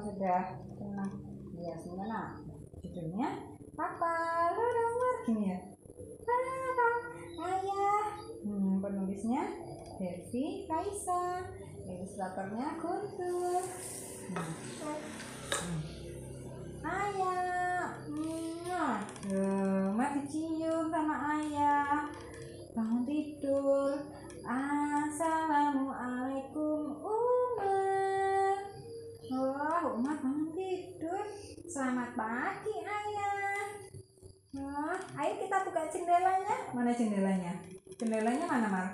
sudah tenang ya sebenarnya judulnya papa Rara Umar gini ya. Papa ayah. Hmm, penulisnya Devi Kaisa. Ilustratornya Guntur. Hmm. ayah pagi ayah Wah, ayo kita buka jendelanya Mana jendelanya? Jendelanya mana Mar?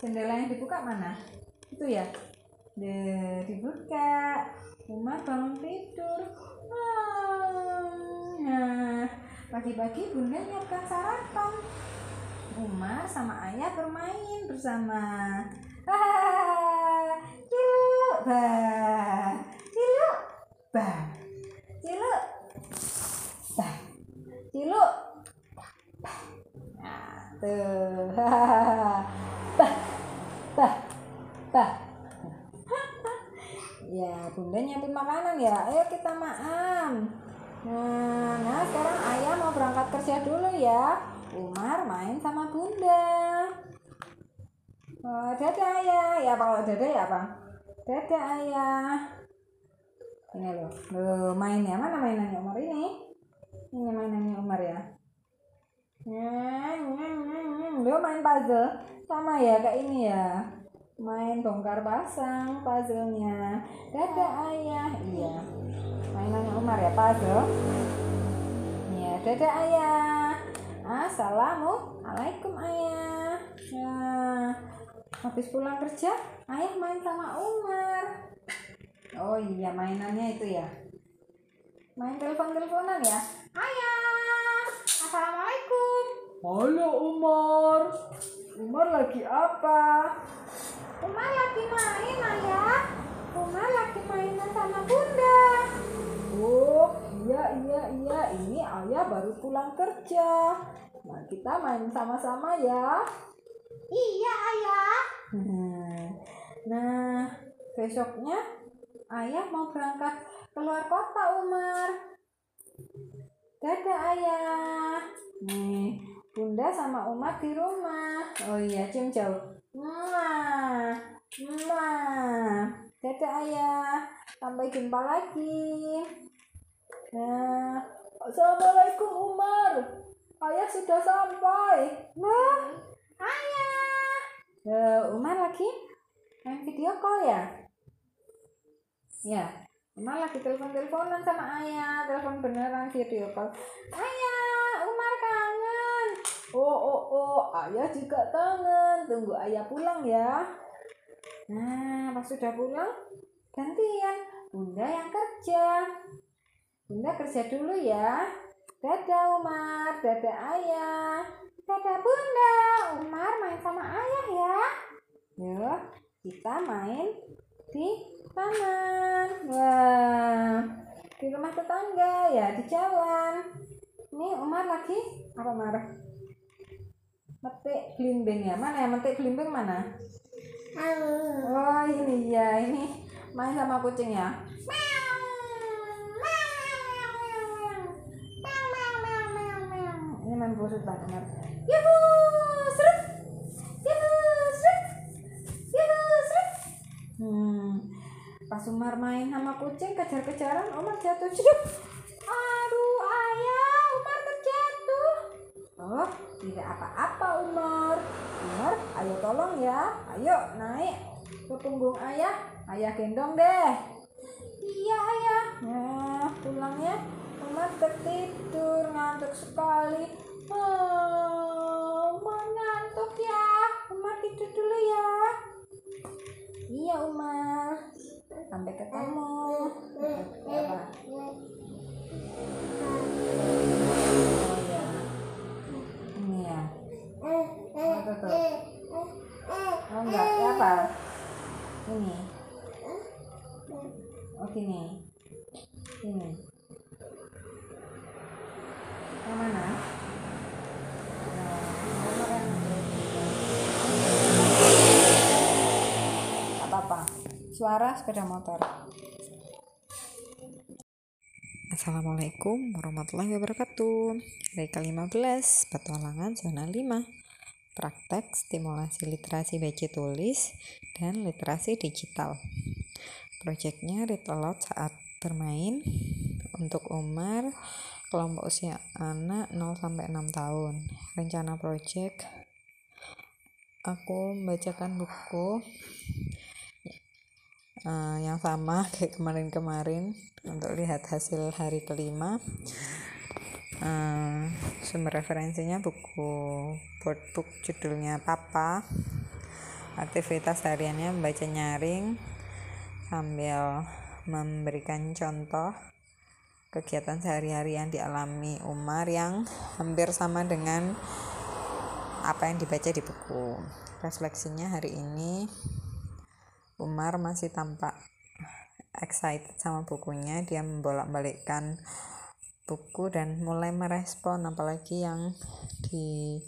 Jendela yang dibuka mana? Itu ya? De, dibuka Umar bangun tidur Ah, Nah, pagi-pagi bunda nyiapkan sarapan Umar sama ayah bermain bersama. Hahaha. Ciluk, bah. Ciluk, bah. Ciluk, bah. Ciluk, bah. Nah, tuh. Bah, bah, bah. ya, bunda nyiapin makanan ya. Ayo kita makan. Nah, nah sekarang ayah mau berangkat kerja dulu ya. Umar main sama bunda. Oh, dadah ayah. Ya kalau dadah ya apa? Dadah ayah. Ini loh. Loh, mainnya mana mainannya Umar ini? Ini mainannya Umar ya. Lo main puzzle sama ya kayak ini ya. Main bongkar pasang puzzlenya. Dadah ayah. Iya. Mainannya Umar ya puzzle. Ya, dadah ayah. Assalamualaikum ayah. Ya, habis pulang kerja, ayah main sama Umar. Oh iya, mainannya itu ya. Main telepon-teleponan ya. Ayah, assalamualaikum. Halo Umar. Umar lagi apa? Umar lagi main ayah. Umar lagi mainan sama bunda. Oh iya iya iya ini ayah baru pulang kerja. Nah kita main sama-sama ya. Iya ayah. Nah besoknya ayah mau berangkat keluar kota Umar. Dadah ayah. Nih bunda sama Umar di rumah. Oh iya cium jauh. Mwah. Mwah. Dadah ayah. Sampai jumpa lagi. Nah, Assalamualaikum Umar. Ayah sudah sampai. Nah, ayah. Ya, Umar lagi main video call ya? Ya, Umar lagi telepon-teleponan sama ayah, telepon beneran video call. Ayah, Umar kangen. Oh, oh, oh, ayah juga kangen. Tunggu ayah pulang ya. Nah, pas sudah pulang, gantian. Bunda yang kerja. Bunda kerja dulu ya. Dadah Umar, dadah ayah. Dadah Bunda, Umar main sama ayah ya. Yuk, kita main di taman. Wah, di rumah tetangga ya, di jalan. Ini Umar lagi apa Mar? Metik belimbing ya. Mana ya metik belimbing mana? Oh ini ya, ini main sama kucing ya. Ini main busut banget. Yuhu. Hmm. Pas Umar main sama kucing kejar-kejaran, Umar jatuh. Jeduk. Tidak apa-apa Umar. Umar, ayo tolong ya. Ayo naik ke punggung ayah. Ayah gendong deh. Iya ayah. Nah, pulangnya Umar tertidur ngantuk sekali. Ini. Yang mana? Nomor yang Gak apa-apa. Suara sepeda motor. Assalamualaikum warahmatullahi wabarakatuh Hari ke-15 Petualangan Zona 5 Praktek stimulasi literasi baca tulis dan literasi digital Proyeknya read aloud saat bermain Untuk Umar kelompok usia anak 0-6 tahun. Rencana proyek Aku membacakan buku uh, yang sama kayak kemarin-kemarin untuk lihat hasil hari kelima. Uh, sumber referensinya buku board book judulnya Papa. Aktivitas hariannya membaca nyaring sambil memberikan contoh kegiatan sehari-hari yang dialami Umar yang hampir sama dengan apa yang dibaca di buku. Refleksinya hari ini Umar masih tampak excited sama bukunya. Dia membolak-balikkan buku dan mulai merespon apalagi yang di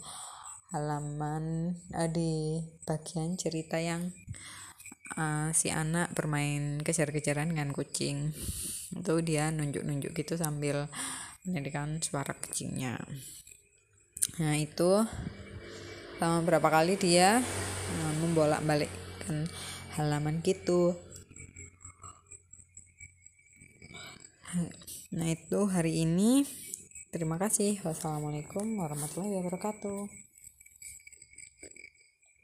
halaman eh, di bagian cerita yang uh, si anak bermain kejar-kejaran dengan kucing. Itu dia nunjuk-nunjuk gitu sambil menjadikan suara kucingnya. Nah itu selama berapa kali dia uh, membolak-balikkan halaman gitu. Nah itu hari ini. Terima kasih. Wassalamualaikum warahmatullahi wabarakatuh